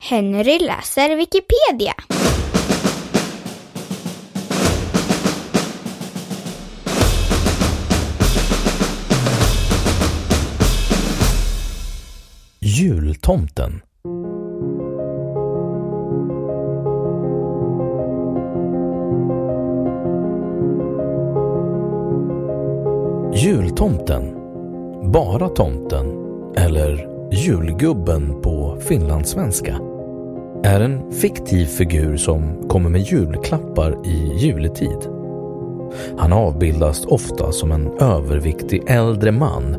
Henry läser Wikipedia. Jultomten Jultomten, bara tomten eller julgubben på finlandssvenska är en fiktiv figur som kommer med julklappar i juletid. Han avbildas ofta som en överviktig äldre man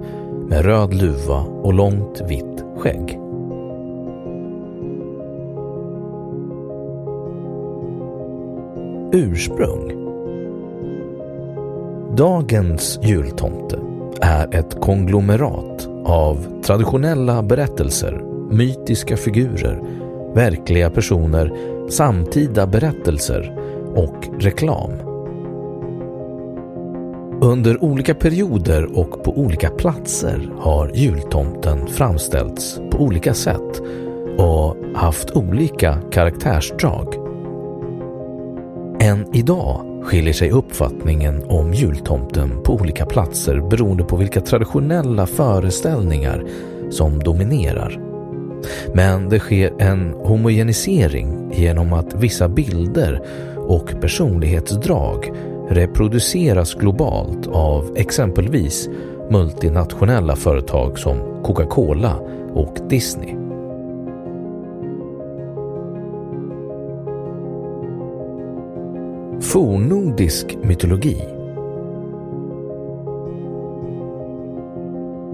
med röd luva och långt vitt skägg. Ursprung Dagens jultomte är ett konglomerat av traditionella berättelser, mytiska figurer, verkliga personer, samtida berättelser och reklam. Under olika perioder och på olika platser har jultomten framställts på olika sätt och haft olika karaktärsdrag. Än idag skiljer sig uppfattningen om jultomten på olika platser beroende på vilka traditionella föreställningar som dominerar. Men det sker en homogenisering genom att vissa bilder och personlighetsdrag reproduceras globalt av exempelvis multinationella företag som Coca-Cola och Disney. Fornnordisk mytologi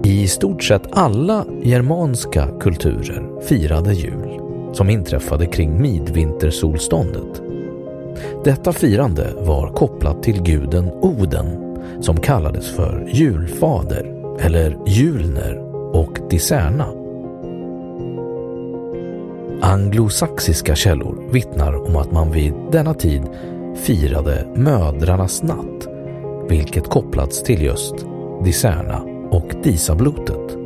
I stort sett alla germanska kulturer firade jul som inträffade kring midvintersolståndet. Detta firande var kopplat till guden Oden som kallades för julfader eller julner och Diserna. Anglosaxiska källor vittnar om att man vid denna tid firade mödrarnas natt, vilket kopplats till just Diserna och Disablotet.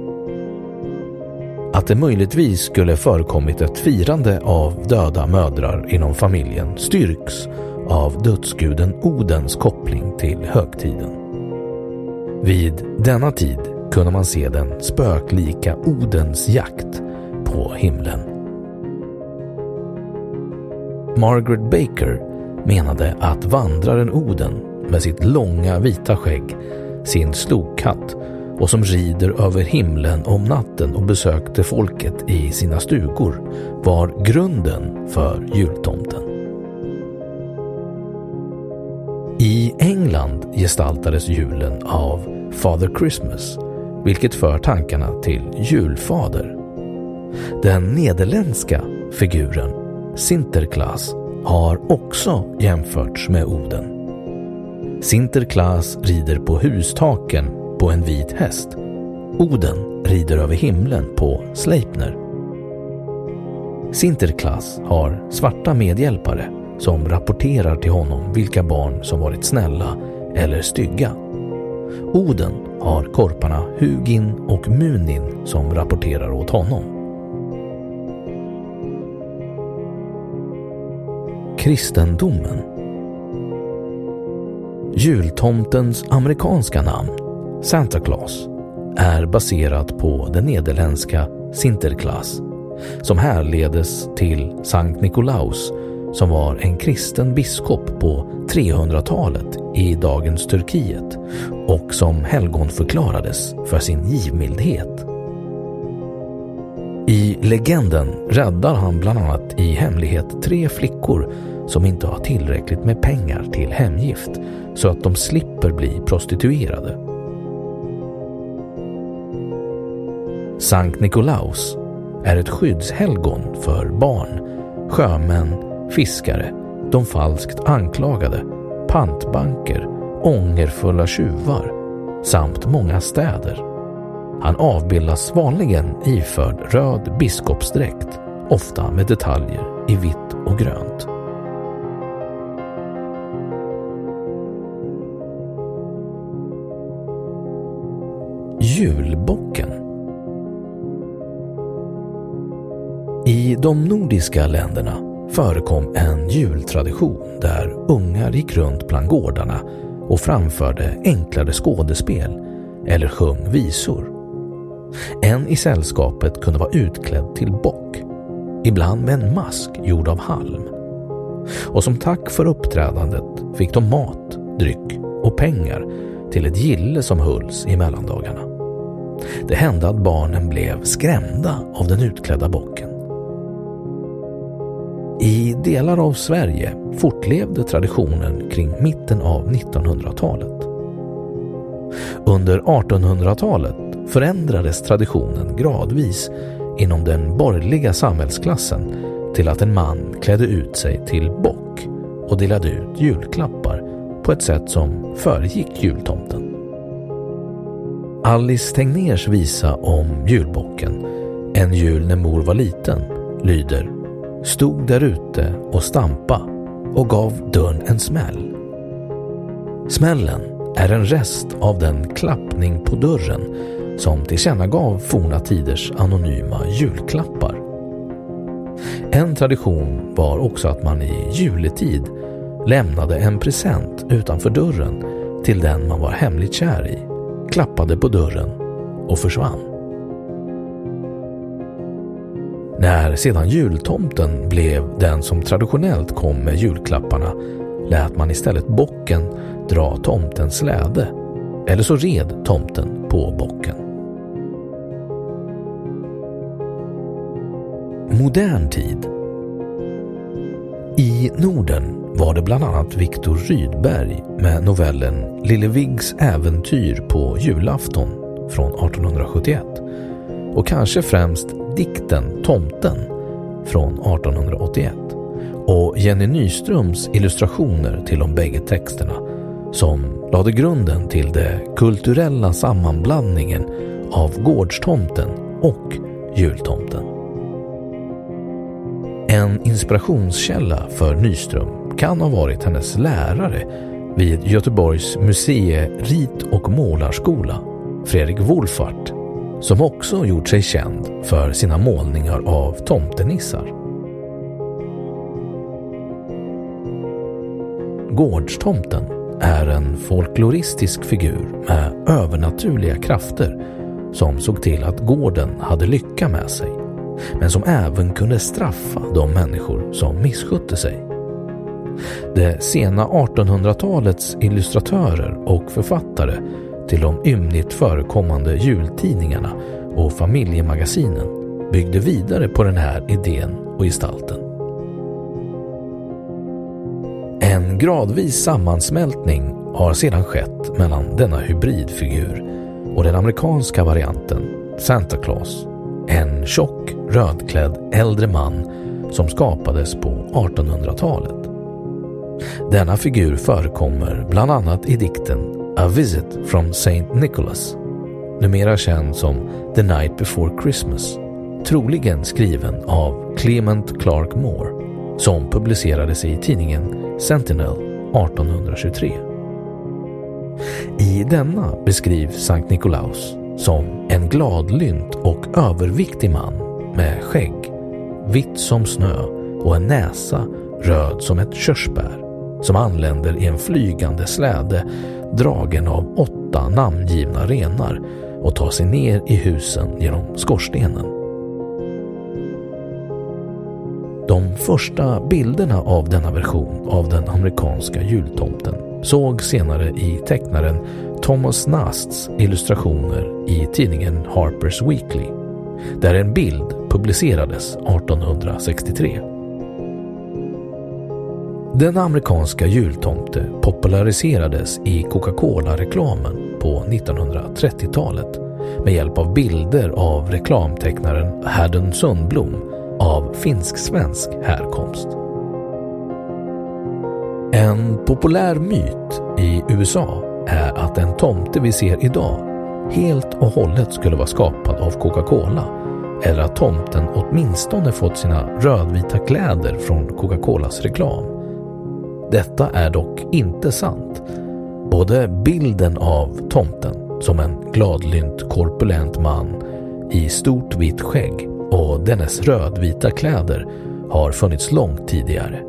Att det möjligtvis skulle förekommit ett firande av döda mödrar inom familjen styrks av dödsguden Odens koppling till högtiden. Vid denna tid kunde man se den spöklika Odens jakt på himlen. Margaret Baker menade att vandraren Oden med sitt långa vita skägg, sin slokhatt och som rider över himlen om natten och besökte folket i sina stugor var grunden för jultomten. I England gestaltades julen av Father Christmas, vilket för tankarna till julfader. Den nederländska figuren Sinterklaas har också jämförts med Oden. Sinterklaas rider på hustaken på en vit häst Oden rider över himlen på Sleipner. Sinterklaas har svarta medhjälpare som rapporterar till honom vilka barn som varit snälla eller stygga. Oden har korparna Hugin och Munin som rapporterar åt honom. Kristendomen Jultomtens amerikanska namn, Santa Claus, är baserat på den nederländska Sinterklaas som härledes till Sankt Nikolaus som var en kristen biskop på 300-talet i dagens Turkiet och som helgonförklarades för sin givmildhet. I legenden räddar han bland annat i hemlighet tre flickor som inte har tillräckligt med pengar till hemgift så att de slipper bli prostituerade. Sankt Nikolaus är ett skyddshelgon för barn, sjömän, fiskare, de falskt anklagade, pantbanker, ångerfulla tjuvar samt många städer. Han avbildas vanligen iförd röd biskopsdräkt, ofta med detaljer i vitt och grönt. Julbocken I de nordiska länderna förekom en jultradition där ungar gick runt bland gårdarna och framförde enklare skådespel eller sjöng visor. En i sällskapet kunde vara utklädd till bock, ibland med en mask gjord av halm. Och som tack för uppträdandet fick de mat, dryck och pengar till ett gille som hölls i mellandagarna. Det hände att barnen blev skrämda av den utklädda bocken. I delar av Sverige fortlevde traditionen kring mitten av 1900-talet. Under 1800-talet förändrades traditionen gradvis inom den borgerliga samhällsklassen till att en man klädde ut sig till bock och delade ut julklappar på ett sätt som föregick jultomten. Alice Tegnérs visa om julbocken, En jul när mor var liten, lyder Stod där ute och stampa och gav dörren en smäll. Smällen är en rest av den klappning på dörren som tillkännagav forna tiders anonyma julklappar. En tradition var också att man i juletid lämnade en present utanför dörren till den man var hemligt kär i, klappade på dörren och försvann. När sedan jultomten blev den som traditionellt kom med julklapparna lät man istället bocken dra tomtens släde eller så red tomten på bocken. Modern tid I Norden var det bland annat Viktor Rydberg med novellen Lille Viggs äventyr på julafton från 1871 och kanske främst dikten Tomten från 1881 och Jenny Nyströms illustrationer till de bägge texterna som lade grunden till den kulturella sammanblandningen av gårdstomten och jultomten. En inspirationskälla för Nyström kan ha varit hennes lärare vid Göteborgs museie rit och målarskola, Fredrik Wolfart, som också gjort sig känd för sina målningar av tomtenissar. Gårdstomten är en folkloristisk figur med övernaturliga krafter som såg till att gården hade lycka med sig, men som även kunde straffa de människor som misskötte sig. Det sena 1800-talets illustratörer och författare till de ymnigt förekommande jultidningarna och familjemagasinen byggde vidare på den här idén och gestalten. En gradvis sammansmältning har sedan skett mellan denna hybridfigur och den amerikanska varianten Santa Claus, en tjock rödklädd äldre man som skapades på 1800-talet. Denna figur förekommer bland annat i dikten A Visit from St. Nicholas numera känd som The Night Before Christmas, troligen skriven av Clement Clark Moore, som publicerades i tidningen Sentinel 1823. I denna beskrivs Sankt Nikolaus som en gladlynt och överviktig man med skägg, vitt som snö och en näsa röd som ett körsbär som anländer i en flygande släde dragen av åtta namngivna renar och tar sig ner i husen genom skorstenen. De första bilderna av denna version av den amerikanska jultomten såg senare i tecknaren Thomas Nasts illustrationer i tidningen Harper's Weekly, där en bild publicerades 1863. Den amerikanska jultomte populariserades i Coca-Cola-reklamen på 1930-talet med hjälp av bilder av reklamtecknaren Haddon Sundblom av finsk-svensk härkomst. En populär myt i USA är att den tomte vi ser idag helt och hållet skulle vara skapad av Coca-Cola eller att tomten åtminstone fått sina rödvita kläder från Coca-Colas reklam. Detta är dock inte sant. Både bilden av tomten som en gladlynt korpulent man i stort vitt skägg och dennes rödvita kläder har funnits långt tidigare.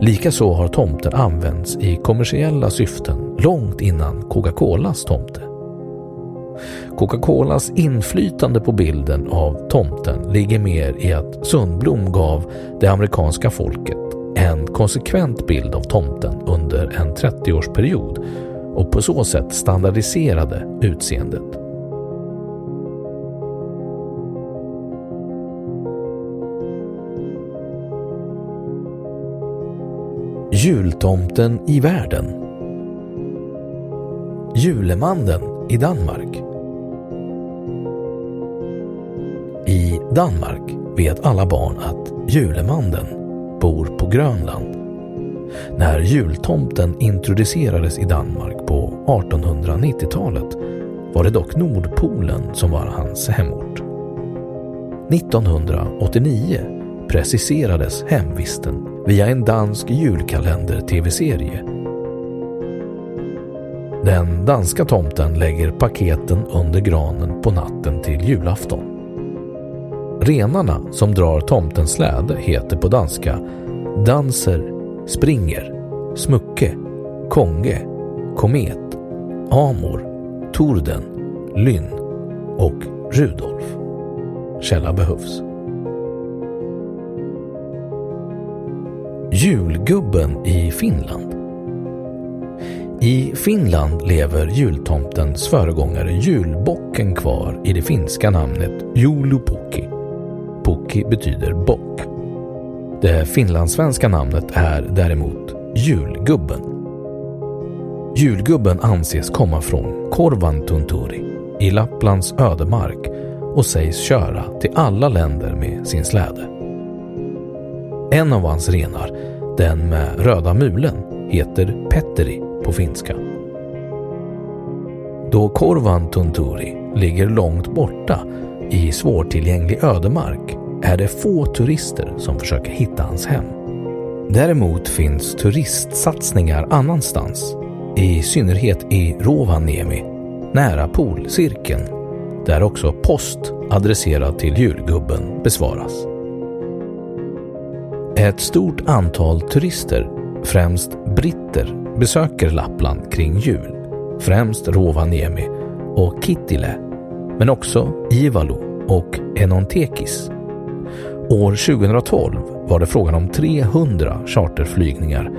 Likaså har tomten använts i kommersiella syften långt innan Coca-Colas tomte. Coca-Colas inflytande på bilden av tomten ligger mer i att Sundblom gav det amerikanska folket en konsekvent bild av tomten under en 30-årsperiod och på så sätt standardiserade utseendet. Jultomten i världen Julemannen i Danmark I Danmark vet alla barn att Julemannen bor på Grönland. När jultomten introducerades i Danmark på 1890-talet var det dock Nordpolen som var hans hemort. 1989 preciserades hemvisten via en dansk julkalender-tv-serie. Den danska tomten lägger paketen under granen på natten till julafton. Renarna som drar tomtens släde heter på danska Danser, Springer, Smucke, Konge, Komet, Amor, Torden, Lynn och Rudolf. Källa behövs. Julgubben i Finland I Finland lever jultomtens föregångare julbocken kvar i det finska namnet Joulupukki. Pukki betyder bock. Det finlandssvenska namnet är däremot julgubben. Julgubben anses komma från Korvantunturi i Lapplands ödemark och sägs köra till alla länder med sin släde. En av hans renar, den med röda mulen, heter Petteri på finska. Då Korvantunturi ligger långt borta i svårtillgänglig ödemark är det få turister som försöker hitta hans hem. Däremot finns turistsatsningar annanstans, i synnerhet i Rovaniemi, nära polcirkeln, där också post adresserad till julgubben besvaras. Ett stort antal turister, främst britter, besöker Lappland kring jul, främst Rovaniemi och Kittilä, men också Ivalo och Enontekis. År 2012 var det frågan om 300 charterflygningar,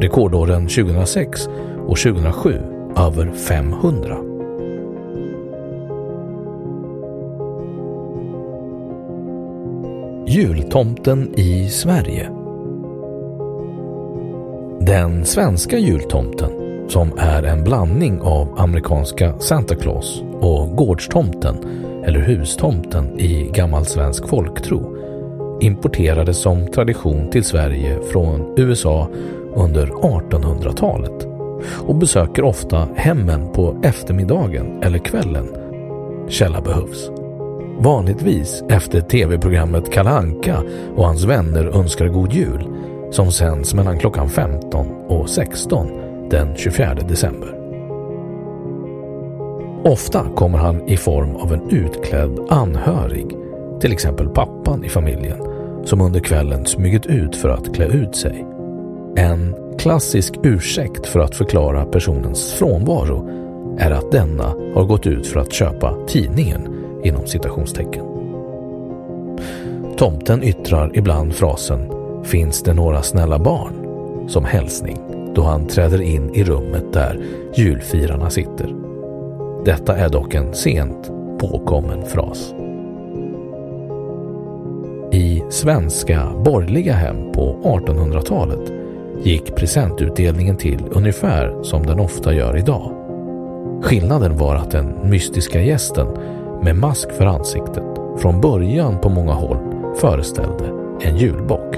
rekordåren 2006 och 2007 över 500. Jultomten i Sverige Den svenska jultomten, som är en blandning av amerikanska Santa Claus och gårdstomten eller hustomten i gammal svensk folktro, importerades som tradition till Sverige från USA under 1800-talet och besöker ofta hemmen på eftermiddagen eller kvällen källa behövs. Vanligtvis efter tv-programmet Kalle Anka och hans vänner önskar god jul som sänds mellan klockan 15 och 16 den 24 december. Ofta kommer han i form av en utklädd anhörig, till exempel pappan i familjen, som under kvällen smugit ut för att klä ut sig. En klassisk ursäkt för att förklara personens frånvaro är att denna har gått ut för att köpa tidningen inom citationstecken. Tomten yttrar ibland frasen ”Finns det några snälla barn?” som hälsning då han träder in i rummet där julfirarna sitter. Detta är dock en sent påkommen fras. Svenska borgerliga hem på 1800-talet gick presentutdelningen till ungefär som den ofta gör idag. Skillnaden var att den mystiska gästen med mask för ansiktet från början på många håll föreställde en julbock.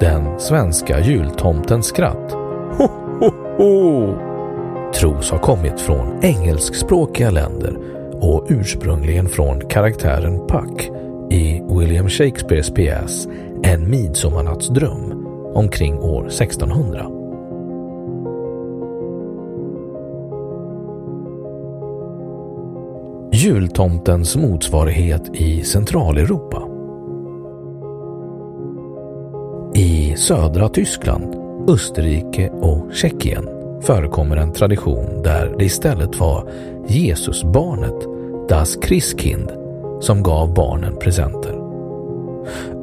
Den svenska jultomtens skratt ho, ho, ho, tros ha kommit från engelskspråkiga länder och ursprungligen från karaktären Puck i William Shakespeares pjäs En midsommarnattsdröm omkring år 1600. Jultomtens motsvarighet i Centraleuropa. I södra Tyskland, Österrike och Tjeckien förekommer en tradition där det istället var Jesusbarnet, Das Christkind, som gav barnen presenter.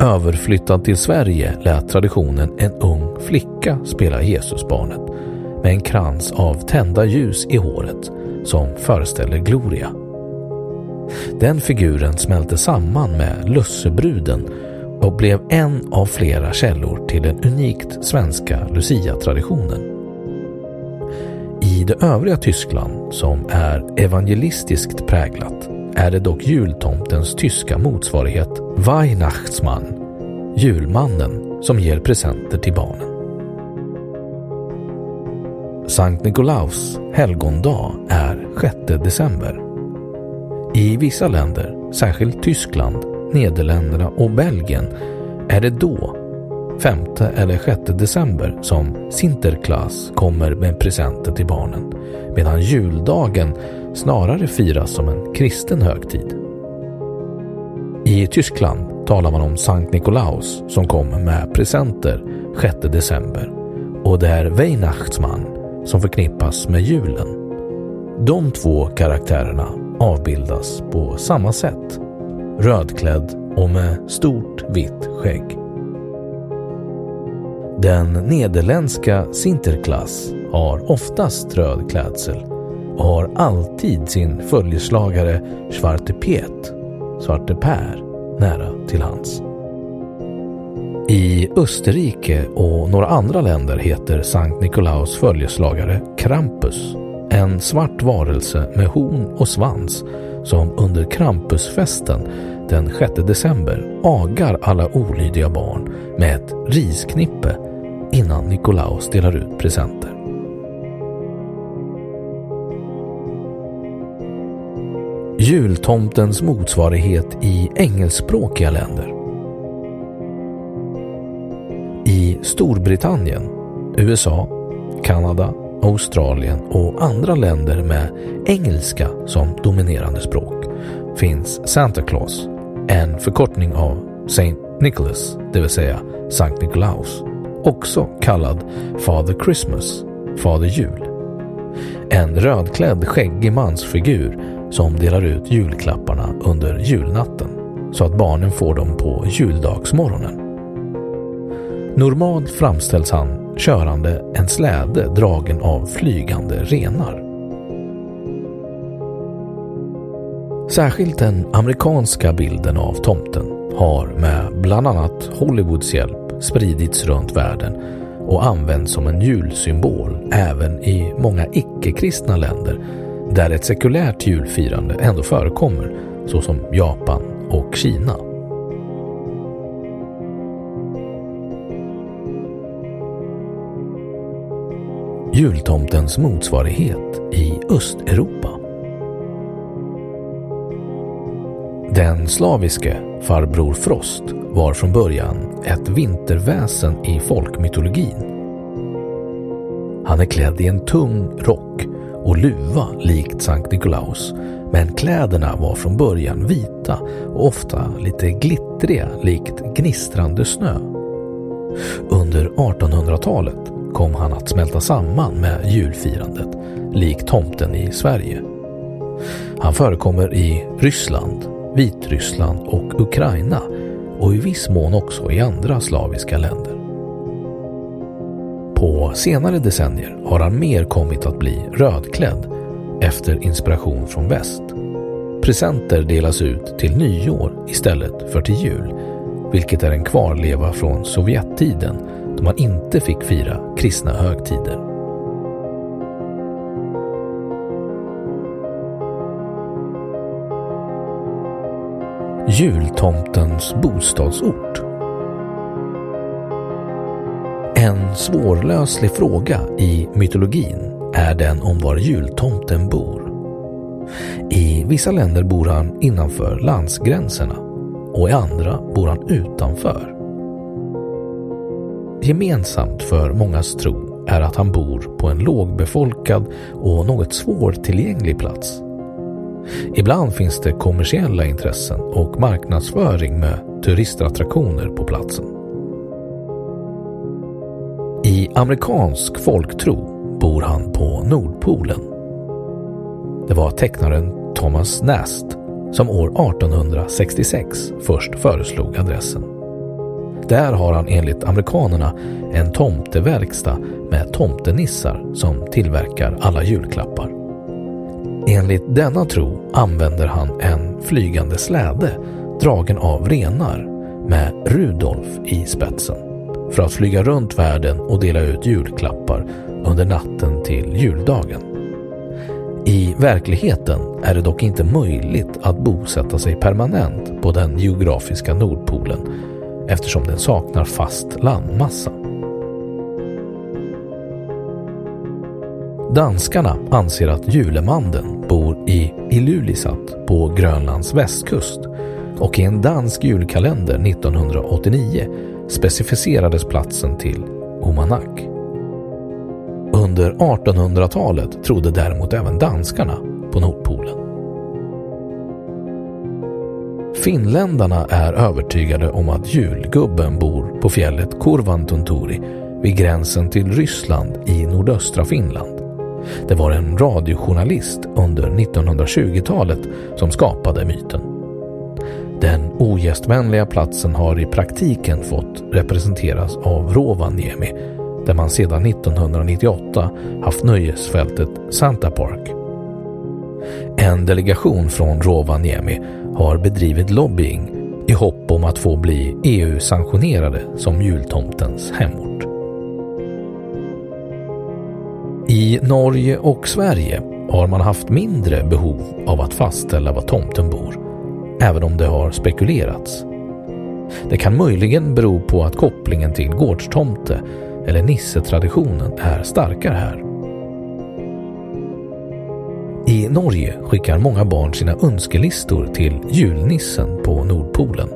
Överflyttad till Sverige lät traditionen en ung flicka spela Jesusbarnet med en krans av tända ljus i håret som föreställer Gloria. Den figuren smälte samman med lussebruden och blev en av flera källor till den unikt svenska Lucia-traditionen. I det övriga Tyskland, som är evangelistiskt präglat, är det dock jultomtens tyska motsvarighet Weihnachtsmann, julmannen som ger presenter till barnen. Sankt Nikolaus helgondag är 6 december. I vissa länder, särskilt Tyskland, Nederländerna och Belgien, är det då, 5 eller 6 december, som Sinterklaas kommer med presenter till barnen, medan juldagen snarare firas som en kristen högtid. I Tyskland talar man om Sankt Nikolaus som kommer med presenter 6 december och det är Weihnachtsmann som förknippas med julen. De två karaktärerna avbildas på samma sätt. Rödklädd och med stort vitt skägg. Den nederländska Sinterklaas har oftast röd klädsel och har alltid sin följeslagare Svarte Piet, Svarte Per, nära till hands. I Österrike och några andra länder heter Sankt Nikolaus följeslagare Krampus en svart varelse med horn och svans som under Krampusfesten den 6 december agar alla olydiga barn med ett risknippe innan Nikolaus delar ut presenter. Jultomtens motsvarighet i engelskspråkiga länder. I Storbritannien, USA, Kanada Australien och andra länder med engelska som dominerande språk finns Santa Claus, en förkortning av Saint Nicholas, det vill säga Sankt Nikolaus, också kallad Father Christmas, Fader Jul. En rödklädd skäggig mansfigur som delar ut julklapparna under julnatten så att barnen får dem på juldagsmorgonen. Normalt framställs han körande en släde dragen av flygande renar. Särskilt den amerikanska bilden av tomten har med bland annat Hollywoods hjälp spridits runt världen och används som en julsymbol även i många icke-kristna länder där ett sekulärt julfirande ändå förekommer såsom Japan och Kina. jultomtens motsvarighet i Östeuropa. Den slaviske farbror Frost var från början ett vinterväsen i folkmytologin. Han är klädd i en tung rock och luva likt Sankt Nikolaus men kläderna var från början vita och ofta lite glittriga likt gnistrande snö. Under 1800-talet kom han att smälta samman med julfirandet, likt tomten i Sverige. Han förekommer i Ryssland, Vitryssland och Ukraina och i viss mån också i andra slaviska länder. På senare decennier har han mer kommit att bli rödklädd efter inspiration från väst. Presenter delas ut till nyår istället för till jul, vilket är en kvarleva från Sovjettiden då man inte fick fira kristna högtider. Jultomtens bostadsort En svårlöslig fråga i mytologin är den om var jultomten bor. I vissa länder bor han innanför landsgränserna och i andra bor han utanför. Gemensamt för mångas tro är att han bor på en lågbefolkad och något svårtillgänglig plats. Ibland finns det kommersiella intressen och marknadsföring med turistattraktioner på platsen. I amerikansk folktro bor han på Nordpolen. Det var tecknaren Thomas Nast som år 1866 först föreslog adressen. Där har han enligt amerikanerna en tomteverkstad med tomtenissar som tillverkar alla julklappar. Enligt denna tro använder han en flygande släde dragen av renar med Rudolf i spetsen för att flyga runt världen och dela ut julklappar under natten till juldagen. I verkligheten är det dock inte möjligt att bosätta sig permanent på den geografiska Nordpolen eftersom den saknar fast landmassa. Danskarna anser att julemanden bor i Ilulissat på Grönlands västkust och i en dansk julkalender 1989 specificerades platsen till Omanak. Under 1800-talet trodde däremot även danskarna på Nordpolen. Finländarna är övertygade om att julgubben bor på fjället Kurvantunturi vid gränsen till Ryssland i nordöstra Finland. Det var en radiojournalist under 1920-talet som skapade myten. Den ogästvänliga platsen har i praktiken fått representeras av Rovaniemi där man sedan 1998 haft nöjesfältet Santa Park. En delegation från Rovaniemi har bedrivit lobbying i hopp om att få bli EU-sanktionerade som jultomtens hemort. I Norge och Sverige har man haft mindre behov av att fastställa var tomten bor, även om det har spekulerats. Det kan möjligen bero på att kopplingen till gårdstomte eller nissetraditionen är starkare här. I Norge skickar många barn sina önskelistor till julnissen på Nordpolen,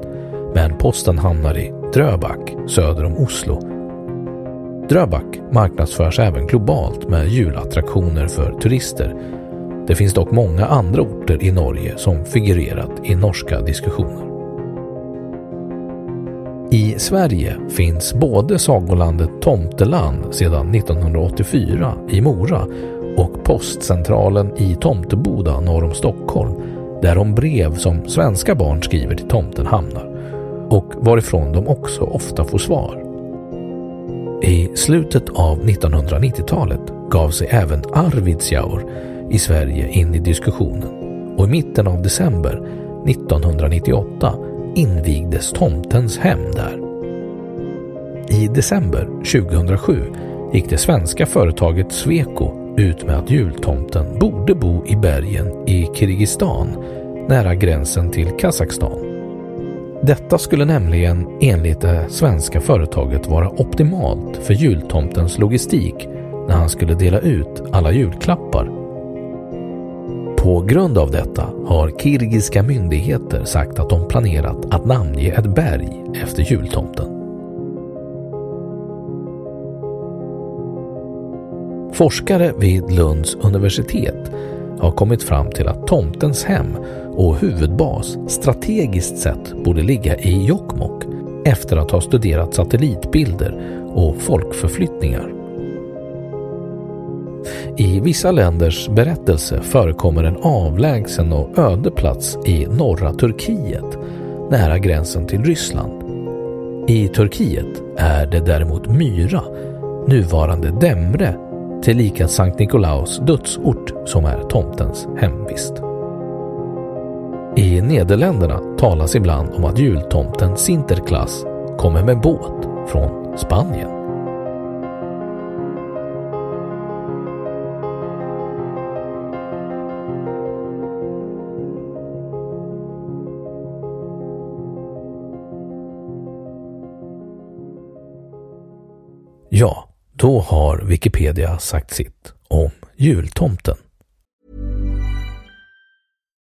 men posten hamnar i Dröbak söder om Oslo. Dröback marknadsförs även globalt med julattraktioner för turister. Det finns dock många andra orter i Norge som figurerat i norska diskussioner. I Sverige finns både sagolandet Tomteland sedan 1984 i Mora och postcentralen i Tomteboda norr om Stockholm där de brev som svenska barn skriver till tomten hamnar och varifrån de också ofta får svar. I slutet av 1990-talet gav sig även Arvidsjaur i Sverige in i diskussionen och i mitten av december 1998 invigdes tomtens hem där. I december 2007 gick det svenska företaget Sweco ut med att jultomten borde bo i bergen i Kirgizistan nära gränsen till Kazakstan. Detta skulle nämligen enligt det svenska företaget vara optimalt för jultomtens logistik när han skulle dela ut alla julklappar. På grund av detta har kirgiska myndigheter sagt att de planerat att namnge ett berg efter jultomten. Forskare vid Lunds universitet har kommit fram till att tomtens hem och huvudbas strategiskt sett borde ligga i Jokkmokk efter att ha studerat satellitbilder och folkförflyttningar. I vissa länders berättelse förekommer en avlägsen och öde plats i norra Turkiet nära gränsen till Ryssland. I Turkiet är det däremot Myra, nuvarande Demre, tillika Sankt Nikolaus dödsort som är tomtens hemvist. I Nederländerna talas ibland om att jultomten Sinterklaas kommer med båt från Spanien. Ja, då har Wikipedia sagt sitt om jultomten.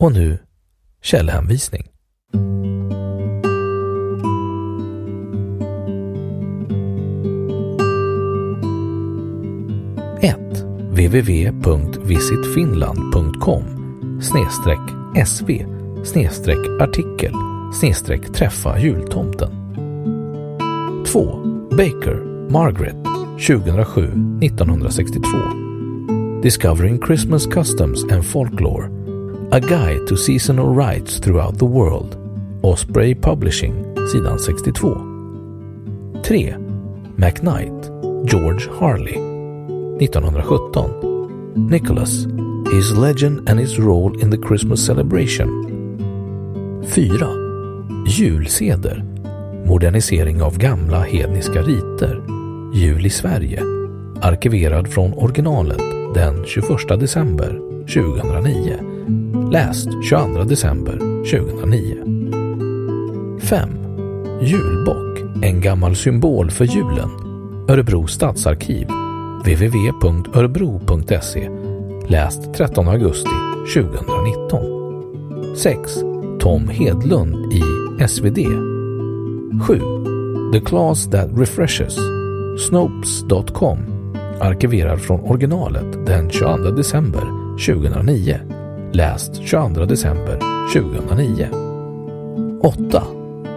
Och nu källhänvisning. www.visitfinland.com sv artikel träffa jultomten. 2. Baker, Margaret 2007-1962 Discovering Christmas Customs and Folklore A Guide to Seasonal Rights Throughout the World Osprey Publishing, sidan 62. 3. McKnight, George Harley 1917 Nicholas, His Legend and His Role in the Christmas Celebration 4. Julseder Modernisering av gamla hedniska riter Jul i Sverige Arkiverad från originalet den 21 december 2009 Läst 22 december 2009 5. Julbock. En gammal symbol för julen. Örebro stadsarkiv. www.örebro.se Läst 13 augusti 2019 6. Tom Hedlund i SvD 7. The Class That Refreshes. Snopes.com Arkiverad från originalet den 22 december 2009 Läst 22 december 2009 8.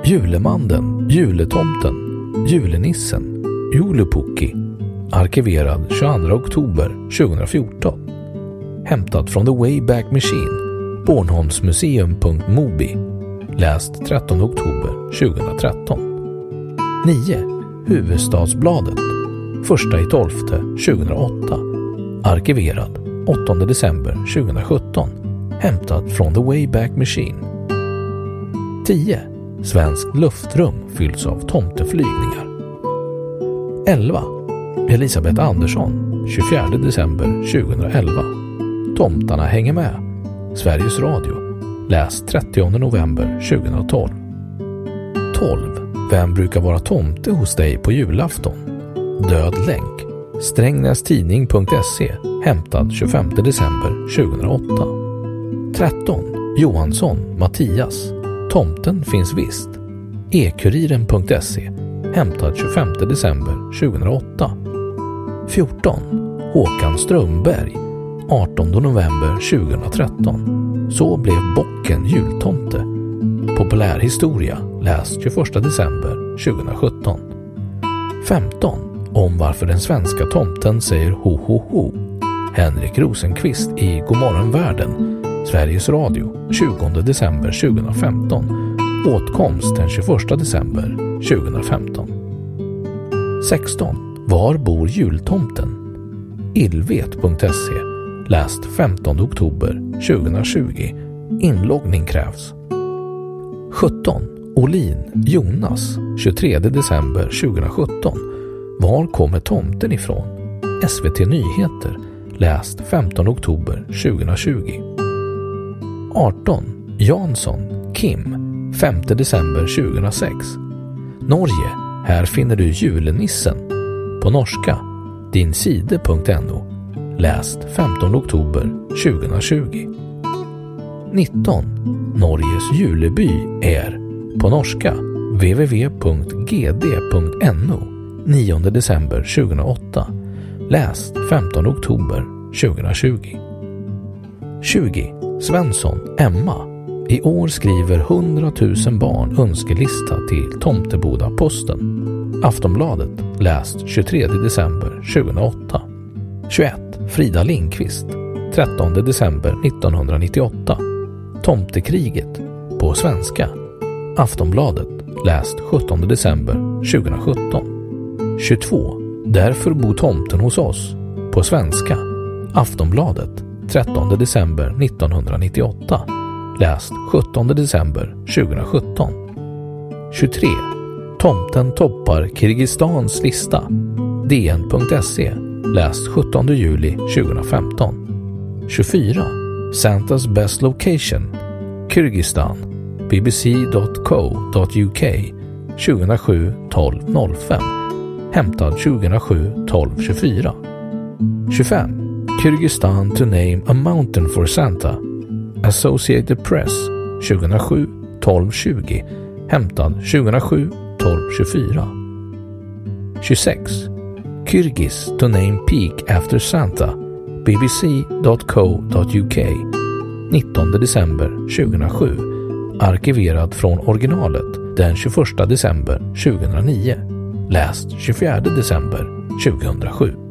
Julemanden, Juletomten, Julenissen, Julupukki Arkiverad 22 oktober 2014 Hämtat från The Wayback Machine Bornholmsmuseum.mobi Läst 13 oktober 2013 9. Huvudstadsbladet 1 i 12 2008 Arkiverad 8 december 2017 hämtad från The Wayback Machine 10. Svenskt luftrum fylls av tomteflygningar. 11. Elisabeth Andersson 24 december 2011. Tomtarna hänger med. Sveriges Radio. Läs 30 november 2012. 12. Vem brukar vara tomte hos dig på julafton? Död länk. Strängnästidning.se hämtad 25 december 2008. 13. Johansson, Mattias. Tomten finns visst. Ekuriren.se hämtad 25 december 2008. 14. Håkan Strömberg 18 november 2013. Så blev bocken jultomte. Populärhistoria läst 21 december 2017. 15. Om varför den svenska tomten säger ho ho ho. Henrik Rosenqvist i Godmorgon världen, Sveriges Radio, 20 december 2015. Åtkomst den 21 december 2015. 16. Var bor jultomten? Illvet.se Läst 15 oktober 2020. Inloggning krävs. 17. Olin, Jonas, 23 december 2017. Var kommer tomten ifrån? SVT Nyheter, läst 15 oktober 2020. 18. Jansson, Kim, 5 december 2006. Norge, här finner du julenissen. På norska, dinside.no, läst 15 oktober 2020. 19. Norges juleby är på norska www.gd.no 9 december 2008. Läst 15 oktober 2020. 20. Svensson, Emma. I år skriver 100 000 barn önskelista till Tomteboda-posten. Aftonbladet, läst 23 december 2008. 21. Frida Lindqvist, 13 december 1998. Tomtekriget, på svenska. Aftonbladet, läst 17 december 2017. 22. Därför bor tomten hos oss, på svenska. Aftonbladet, 13 december 1998. Läst 17 december 2017. 23. Tomten toppar Kirgistans lista. DN.se. Läst 17 juli 2015. 24. Santas Best Location. Kyrgyzstan. bbc.co.uk 2007 12 05. Hämtad 2007 12 24. 25. Kyrgyzstan to name a mountain for Santa. Associated Press 2007 12 20. Hämtad 2007 12 24. 26. Kyrgyz to name peak after Santa. bbc.co.uk 19 december 2007. Arkiverad från originalet den 21 december 2009. Läst 24 december 2007.